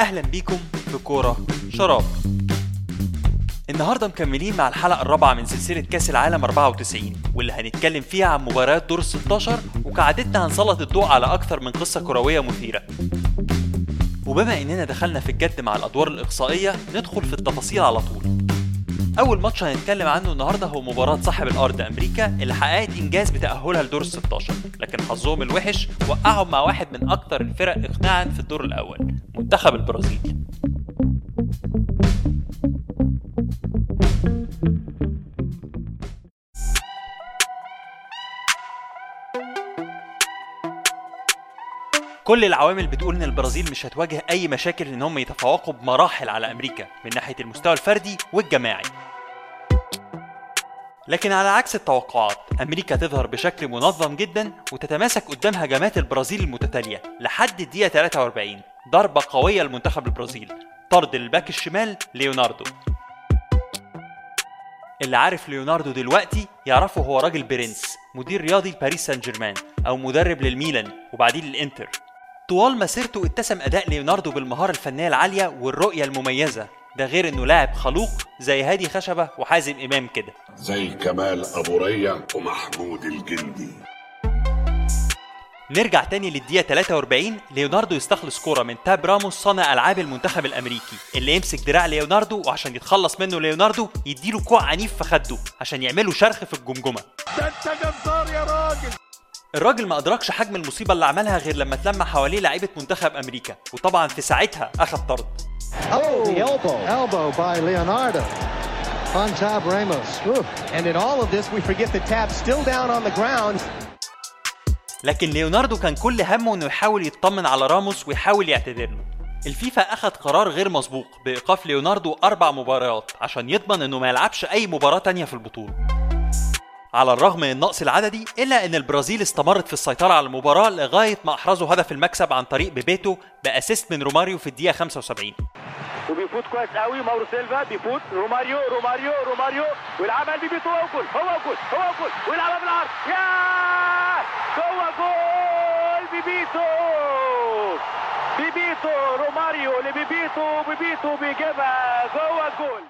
أهلا بيكم في كورة شراب. النهارده مكملين مع الحلقة الرابعة من سلسلة كأس العالم 94 واللي هنتكلم فيها عن مباريات دور ال 16 وكعادتنا هنسلط الضوء على أكثر من قصة كروية مثيرة. وبما إننا دخلنا في الجد مع الأدوار الإقصائية ندخل في التفاصيل على طول. أول ماتش هنتكلم عنه النهارده هو مباراة صاحب الأرض أمريكا اللي حققت إنجاز بتأهلها لدور ال 16 لكن حظهم الوحش وقعهم مع واحد من أكثر الفرق اقناعا في الدور الأول منتخب البرازيل. كل العوامل بتقول إن البرازيل مش هتواجه أي مشاكل إن هم يتفوقوا بمراحل على أمريكا من ناحية المستوى الفردي والجماعي. لكن على عكس التوقعات أمريكا تظهر بشكل منظم جدا وتتماسك قدام هجمات البرازيل المتتالية لحد الدقيقة 43 ضربة قوية لمنتخب البرازيل. طرد ال back الشمال ليوناردو. اللي عارف ليوناردو دلوقتي يعرفه هو راجل برنس مدير رياضي لباريس سان جيرمان أو مدرب للميلان وبعدين للإنتر. طوال مسيرته اتسم أداء ليوناردو بالمهارة الفنية العالية والرؤية المميزة. ده غير إنه لاعب خلوق زي هادي خشبة وحازم إمام كده. زي كمال أبو ريا ومحمود الجندي. نرجع تاني للدقيقة 43 ليوناردو يستخلص كورة من تاب راموس صانع ألعاب المنتخب الأمريكي. اللي يمسك دراع ليوناردو وعشان يتخلص منه ليوناردو يديله كوع عنيف في خده عشان يعمله شرخ في الجمجمة. ده انت جبار يا راجل الراجل ما أدركش حجم المصيبة اللي عملها غير لما اتلم حواليه لعيبة منتخب أمريكا وطبعا في ساعتها أخد طرد. Oh, the elbow. Elbow by Leonardo on Tab Ramos. Ooh. And in all of this, we forget the tap still down on the ground. لكن ليوناردو كان كل همه إنه يحاول يطمن على راموس ويحاول يعتذر له الفيفا أخذ قرار غير مسبوق بإيقاف ليوناردو أربع مباريات عشان يضمن إنه ما يلعبش أي مباراة تانية في البطولة على الرغم من النقص العددي إلا إن البرازيل استمرت في السيطرة على المباراة لغاية ما أحرزوا هدف المكسب عن طريق بيبيتو ب assist من روماريو في الدقيقة 75 وبيفوت كويس قوي ماورو سيلفا بيفوت روماريو روماريو روماريو ويلعبها لبيبيتو هو جول هو جول هو جول ويلعبها بالعرض. يا! هو جول بيبيتو! بيبيتو روماريو لبيبيتو بيبيتو بيجيبها جوه جول.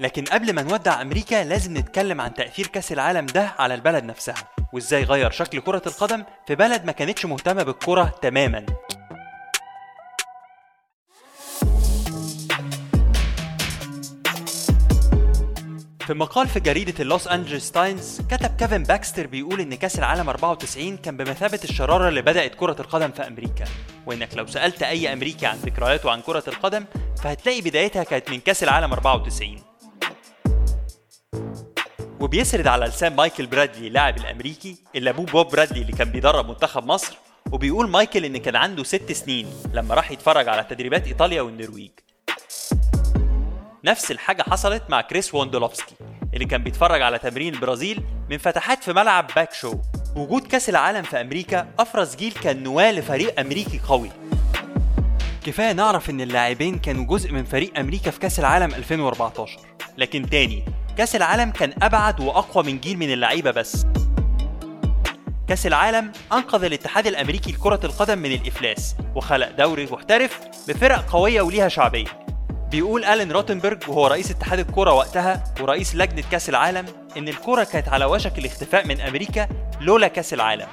لكن قبل ما نودع أمريكا لازم نتكلم عن تأثير كأس العالم ده على البلد نفسها وإزاي غير شكل كرة القدم في بلد ما كانتش مهتمة بالكرة تماما. في مقال في جريدة اللوس أنجلوس تايمز كتب كيفن باكستر بيقول إن كأس العالم 94 كان بمثابة الشرارة اللي بدأت كرة القدم في أمريكا وإنك لو سألت أي أمريكي عن ذكرياته عن كرة القدم فهتلاقي بدايتها كانت من كأس العالم 94 وبيسرد على لسان مايكل برادلي اللاعب الأمريكي اللي أبوه بوب برادلي اللي كان بيدرب منتخب مصر وبيقول مايكل إن كان عنده ست سنين لما راح يتفرج على تدريبات إيطاليا والنرويج. نفس الحاجة حصلت مع كريس ووندولوفسكي اللي كان بيتفرج على تمرين البرازيل من فتحات في ملعب باك شو. وجود كأس العالم في أمريكا أفرز جيل كان نواة لفريق أمريكي قوي. كفاية نعرف إن اللاعبين كانوا جزء من فريق أمريكا في كأس العالم 2014 لكن تأثير كأس العالم كان أبعد وأقوى من جيل من اللعيبة بس. كأس العالم أنقذ الاتحاد الأمريكي لكرة القدم من الإفلاس وخلق دوري محترف بفرق قوية وليها شعبية. بيقول ألين روتنبرج وهو رئيس اتحاد الكرة وقتها ورئيس لجنة كأس العالم إن الكرة كانت على وشك الاختفاء من أمريكا لولا كأس العالم.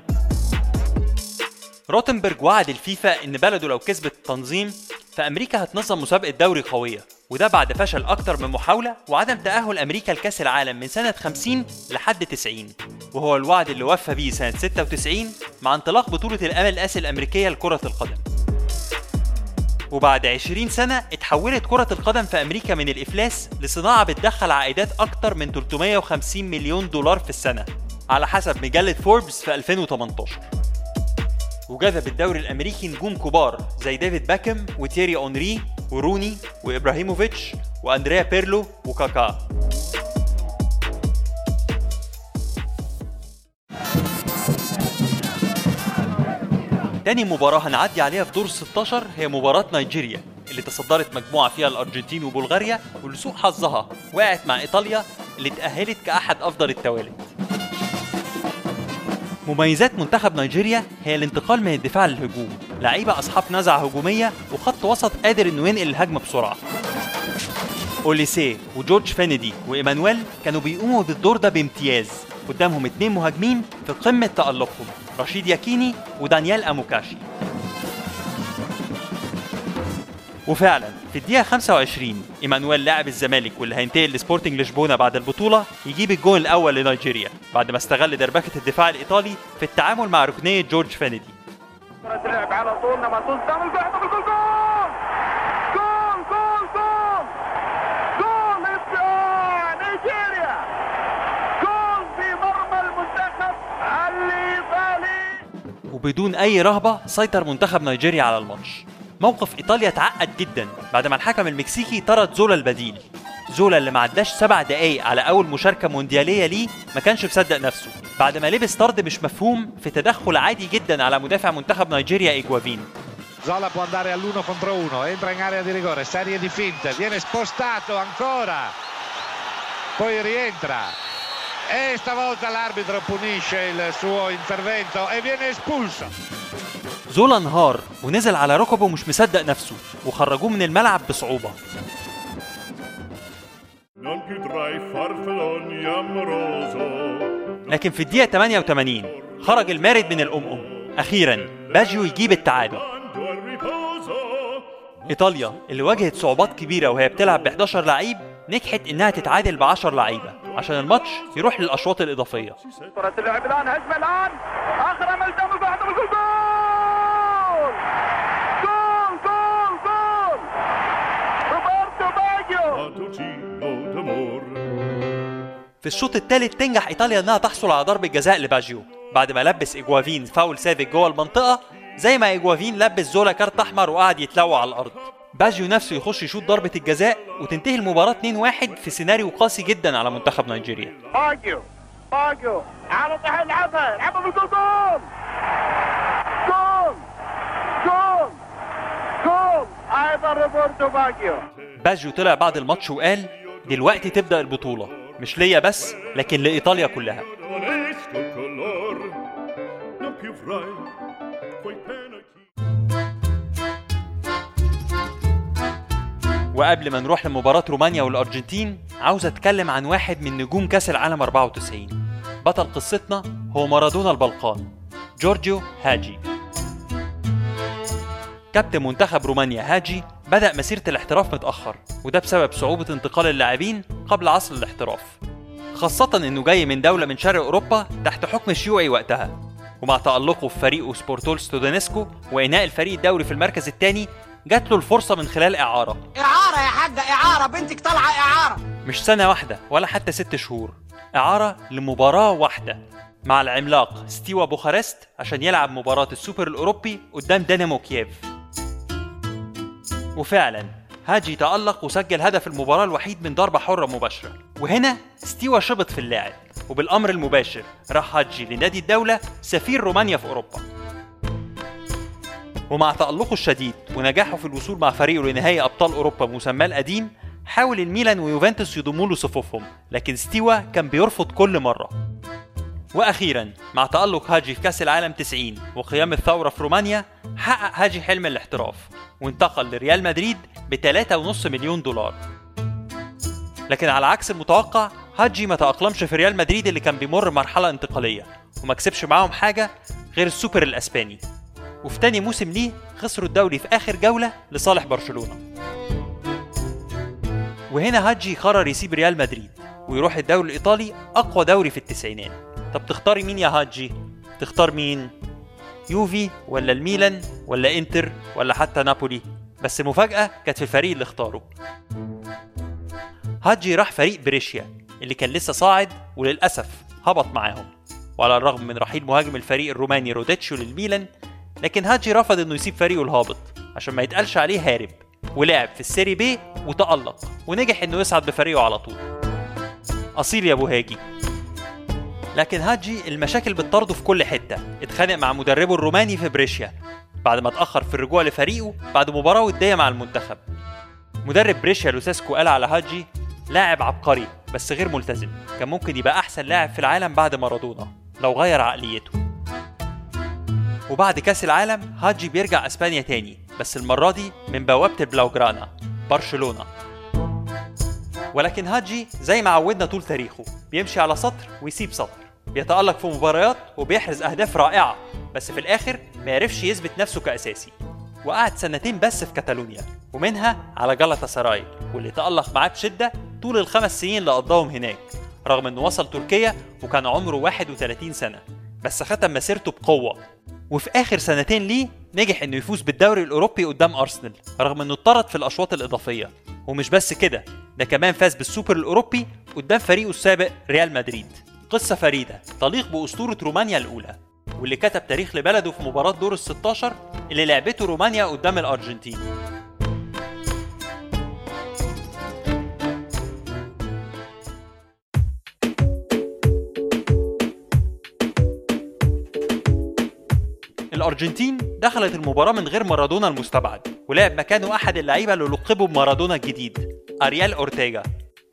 روتنبرج وعد الفيفا إن بلده لو كسبت التنظيم فأمريكا هتنظم مسابقة دوري قوية. وده بعد فشل أكتر من محاولة وعدم تأهل أمريكا لكأس العالم من سنة 50 لحد 90 وهو الوعد اللي وفى بيه سنة 96 مع انطلاق بطولة الـ MLS الأمريكية لكرة القدم. وبعد 20 سنة اتحولت كرة القدم في أمريكا من الإفلاس لصناعة بتدخل عائدات أكتر من 350 مليون دولار في السنة على حسب مجلة فوربس في 2018 وجذب الدوري الأمريكي نجوم كبار زي ديفيد بيكهام وتيري هنري وروني وإبراهيموفيتش وأندريا بيرلو وكاكا تاني مباراة هنعدي عليها في دور 16 هي مباراة نيجيريا اللي تصدرت مجموعة فيها الأرجنتين وبلغاريا ولسوء حظها وقعت مع إيطاليا اللي اتأهلت كأحد أفضل التوالد مميزات منتخب نيجيريا هي الانتقال من الدفاع للهجوم. لعيبة أصحاب نزعة هجومية وخط وسط قادر إنه ينقل الهجمة بسرعة. أوليسيه وجورج فينيدي وإيمانويل كانوا بيقوموا بالدور ده بامتياز. قدامهم اتنين مهاجمين في قمة تألقهم رشيد ياكيني ودانيال أموكاشي. وفعلا في الدقيقة 25 أمونيكي لاعب الزمالك واللي هينتقل لسبورتنج لشبونة بعد البطولة يجيب الجون الأول لنيجيريا بعد ما استغل دربكة الدفاع الإيطالي في التعامل مع ركنية جورج فينيدي. اللعب على طول لما تنزل الجول جول جول جول جول جول جول نيجيريا! جول في مرمى المنتخب الإيطالي! وبدون أي رهبة سيطر منتخب نيجيريا على الماتش. موقف إيطاليا اتعقد جدا بعد ما الحكم المكسيكي طرد زولا البديل. زولا اللي ما عداش سبع دقايق على أول مشاركة مونديالية ليه ما كانش مصدق نفسه. بعد ما لبس طرد مش مفهوم في تدخل عادي جدا على مدافع منتخب نيجيريا إيجوافين Zola può andare all'uno contro uno, entra in area di rigore, serie di finte, viene spostato ancora, poi rientra e stavolta l'arbitro punisce il suo intervento e viene espulso. زولا انهار ونزل على ركبه مش مصدق نفسه وخرجوه من الملعب بصعوبة Non più tra i farfalloni amoroso. لكن في الدقيقة 88 خرج المارد من الأمم أخيرا باجيو يجيب التعادل. إيطاليا اللي واجهت صعوبات كبيرة وهي بتلعب ب 11 لعيب نجحت إنها تتعادل ب 10 لعيبة عشان الماتش يروح للأشواط الإضافية. كرة اللعب الآن هجمة الآن. اخرم الدم بعد الجول جول! جول! جول! روبرتو باجيو. في الشوط الثالث تنجح إيطاليا إنها تحصل على ضربة جزاء لباجيو. بعد ما لبس إيجوافين فاول سافيك جوه المنطقة زي ما إيجوافين لبس زولا كارت أحمر وقعد يتلوى على الأرض. باجيو نفسه يخش يشوط ضربة الجزاء وتنتهي المباراة 2-1 في سيناريو قاسي جدا على منتخب نيجيريا. باجيو باجيو على طيح العبها العبها بالجول جول جول جول جول. أيضا روبرتو باجيو. باجيو طلع بعد الماتش وقال دلوقتي تبدأ البطولة. مش ليا بس لكن لإيطاليا كلها. وقبل ما نروح لمباراة رومانيا والأرجنتين عاوز أتكلم عن واحد من نجوم كأس العالم 94 بطل قصتنا هو مارادونا البلقان جورجيو هاجي كابتن منتخب رومانيا هاجي بدأ مسيرة الاحتراف متأخر وده بسبب صعوبة انتقال اللاعبين قبل عصر الاحتراف. خاصة إنه جاي من دولة من شرق أوروبا تحت حكم شيوعي وقتها. ومع تألقه في فريقه سبورتول ستودينتسك وإنهاء الفريق الدوري في المركز الثاني جات له الفرصة من خلال إعارة. إعارة يا حاجة إعارة بنتك طالعة إعارة. مش سنة واحدة ولا حتى ست شهور. إعارة لمباراة واحدة مع العملاق ستيوا بوخارست عشان يلعب مباراة السوبر الأوروبي قدام دينامو كييف. وفعلا هاجي تألق وسجل هدف المباراة الوحيد من ضربة حرة مباشرة. وهنا ستيوا شبط في اللاعب وبالأمر المباشر راح هاجي لنادي الدولة سفير رومانيا في أوروبا. ومع تألقه الشديد ونجاحه في الوصول مع فريقه لنهائي أبطال أوروبا مسماه القديم حاول الميلان ويوفنتوس يضموا له صفوفهم لكن ستيوا كان بيرفض كل مرة. وأخيرا مع تألق هاجي في كأس العالم 90 وقيام الثورة في رومانيا حقق هاجي حلم الاحتراف وانتقل لريال مدريد ب 3.5 مليون دولار. لكن على عكس المتوقع هاجي ما تأقلمش في ريال مدريد اللي كان بيمر مرحلة انتقالية وما كسبش معاهم حاجة غير السوبر الأسباني. وفي تاني موسم ليه خسروا الدوري في آخر جولة لصالح برشلونة. وهنا هاجي قرر يسيب ريال مدريد ويروح الدوري الإيطالي أقوى دوري في التسعينات. طب تختاري مين يا هاجي؟ تختار مين؟ يوفي ولا الميلان ولا انتر ولا حتى نابولي؟ بس المفاجأة كانت في الفريق اللي اختاره. هاجي راح فريق بريشيا اللي كان لسه صاعد وللأسف هبط معاهم. وعلى الرغم من رحيل مهاجم الفريق الروماني رادوتشيو للميلان لكن هاجي رفض إنه يسيب فريقه الهابط عشان ما يتقالش عليه هارب ولعب في السيري بي وتألق ونجح إنه يصعد بفريقه على طول. أصيل يا أبو هاجي. لكن هاجي المشاكل بتطارده في كل حتة. اتخانق مع مدربه الروماني في بريشيا بعد ما اتأخر في الرجوع لفريقه بعد مباراة ودية مع المنتخب. مدرب بريشيا لوساسكو قال على هاجي لاعب عبقري بس غير ملتزم. كان ممكن يبقى أحسن لاعب في العالم بعد مارادونا لو غير عقليته. وبعد كأس العالم هاجي بيرجع أسبانيا تاني بس المرة دي من بوابة البلاوجرانا برشلونة. ولكن هاجي زي ما عودنا طول تاريخه بيمشي على سطر ويسيب سطر. بيتألق في مباريات وبيحرز أهداف رائعة بس في الآخر ما يعرفش يثبت نفسه كأساسي. وقعد سنتين بس في كاتالونيا ومنها على جلطة سراي واللي تألق معاه بشدة طول الخمس سنين اللي قضاهم هناك رغم إنه وصل تركيا وكان عمره 31 سنة بس ختم مسيرته بقوة. وفي آخر سنتين ليه نجح إنه يفوز بالدوري الأوروبي قدام أرسنال رغم إنه اتطرد في الأشواط الإضافية. ومش بس كده ده كمان فاز بالسوبر الأوروبي قدام فريقه السابق ريال مدريد. قصة فريدة تليق بأسطورة رومانيا الأولى واللي كتب تاريخ لبلده في مباراة دور ال 16 اللي لعبته رومانيا قدام الأرجنتين. الأرجنتين دخلت المباراة من غير مارادونا المستبعد ولعب مكانه أحد اللعيبة اللي لقبوا بمارادونا الجديد أريال أورتيجا.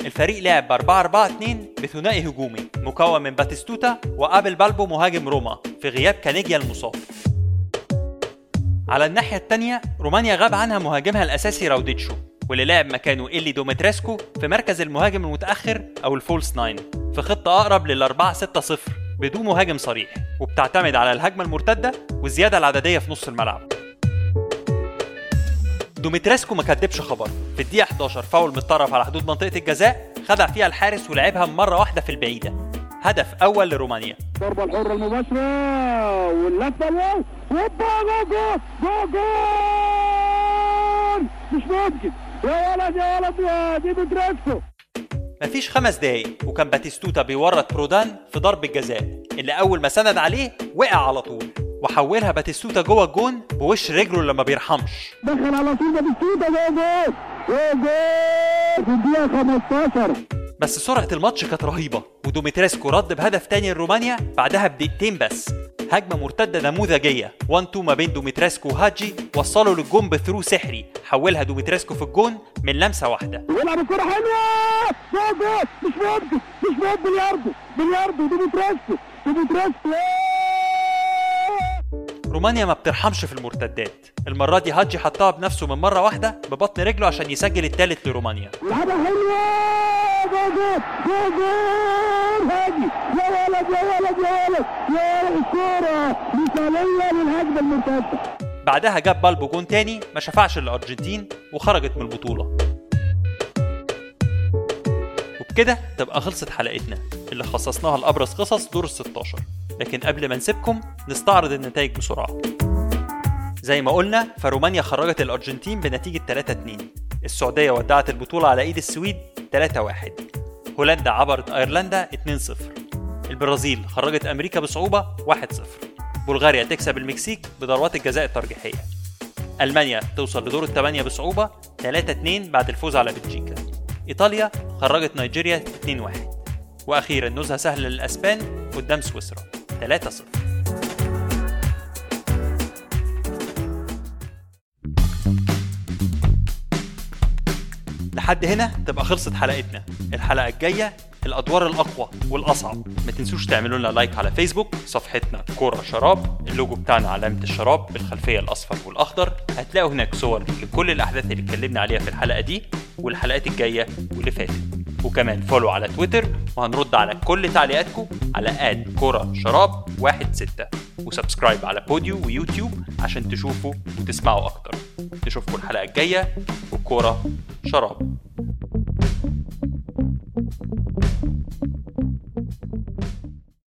الفريق لعب ب 4 4 2 بثنائي هجومي مكون من باتيستوتا وأبيل بالبو مهاجم روما في غياب كانيجيا المصاب. على الناحية التانية رومانيا غاب عنها مهاجمها الأساسي رادوتشيو واللي لعب مكانه إيلي دوميتريسكو في مركز المهاجم المتأخر أو ال false nine في خطة أقرب لل 4 6 0 بدون مهاجم صريح وبتعتمد على الهجمة المرتدة والزيادة العددية في نص الملعب. دوميتريسكو ما كدبش خبر. في الدقيقة 11 فاول متطرف على حدود منطقة الجزاء خدع فيها الحارس ولعبها مرة واحدة في البعيدة. هدف أول لرومانيا. الضربة الحرة المباشرة واللفة الواو هوبا جول جول جول جول مش ممكن. يا ولد يا ولد يا دوميتريسكو مفيش خمس دقايق وكان باتيستوتا بيورط برودان في ضرب الجزاء اللي أول ما سند عليه وقع على طول. وحولها باتيستوتا جوه الجون بوش رجله اللي ما بيرحمش. دخل على طول باتيستوتا جول جول جول جول في الدقيقة 15 بس سرعة الماتش كانت رهيبة ودوميتريسكو رد بهدف تاني لرومانيا بعدها بدقيقتين بس. هجمة مرتدة نموذجية. 1 2 ما بين دوميتريسكو وهاجي وصلوا للجون ب through سحري. حولها دوميتريسكو في الجون من لمسة واحدة. ويلعب الكرة حلوة! جول جول مش ممكن! مش ممكن بلياردو! بلياردو دوميتريسكو دوميتريسكو رومانيا ما بترحمش في المرتدات. المرة دي هاجي حطها بنفسه من مرة واحدة ببطن رجله عشان يسجل التالت لرومانيا. هاجي يا ولد يا ولد يا ولد. يا ولد الكورة مثالية للهجمة المرتدة. بعدها جاب بالبو جون تاني ما شفعش الأرجنتين وخرجت من البطولة. وبكده تبقى خلصت حلقتنا اللي خصصناها لأبرز قصص دور ال 16 لكن قبل ما نسيبكم نستعرض النتائج بسرعة. زي ما قلنا فرومانيا خرجت الأرجنتين بنتيجة 3-2 السعودية ودعت البطولة على إيد السويد 3-1 هولندا عبرت أيرلندا 2-0 البرازيل خرجت أمريكا بصعوبة 1-0 بلغاريا تكسب المكسيك بضربات الجزاء الترجيحية. ألمانيا توصل لدور الثمانية بصعوبة 3-2 بعد الفوز على بلجيكا. إيطاليا خرجت نيجيريا 2-1 وأخيرا نزهة سهلة للأسبان قدام سويسرا. 3-0 لحد هنا تبقى خلصت حلقتنا. الحلقة الجاية الأدوار الأقوى والأصعب. ما تنسوش تعملوا لنا لايك على فيسبوك صفحتنا كورة شراب. اللوجو بتاعنا علامة الشراب بالخلفية الأصفر والأخضر. هتلاقوا هناك صور لكل الأحداث اللي اتكلمنا عليها في الحلقة دي والحلقات الجاية واللي فاتت. وكمان follow على تويتر وهنرد على كل تعليقاتكم على at كورة شراب واحد ستة. و subscribe على بوديو ويوتيوب عشان تشوفوا وتسمعوا أكتر. نشوفكم الحلقة الجاية وكورة شراب.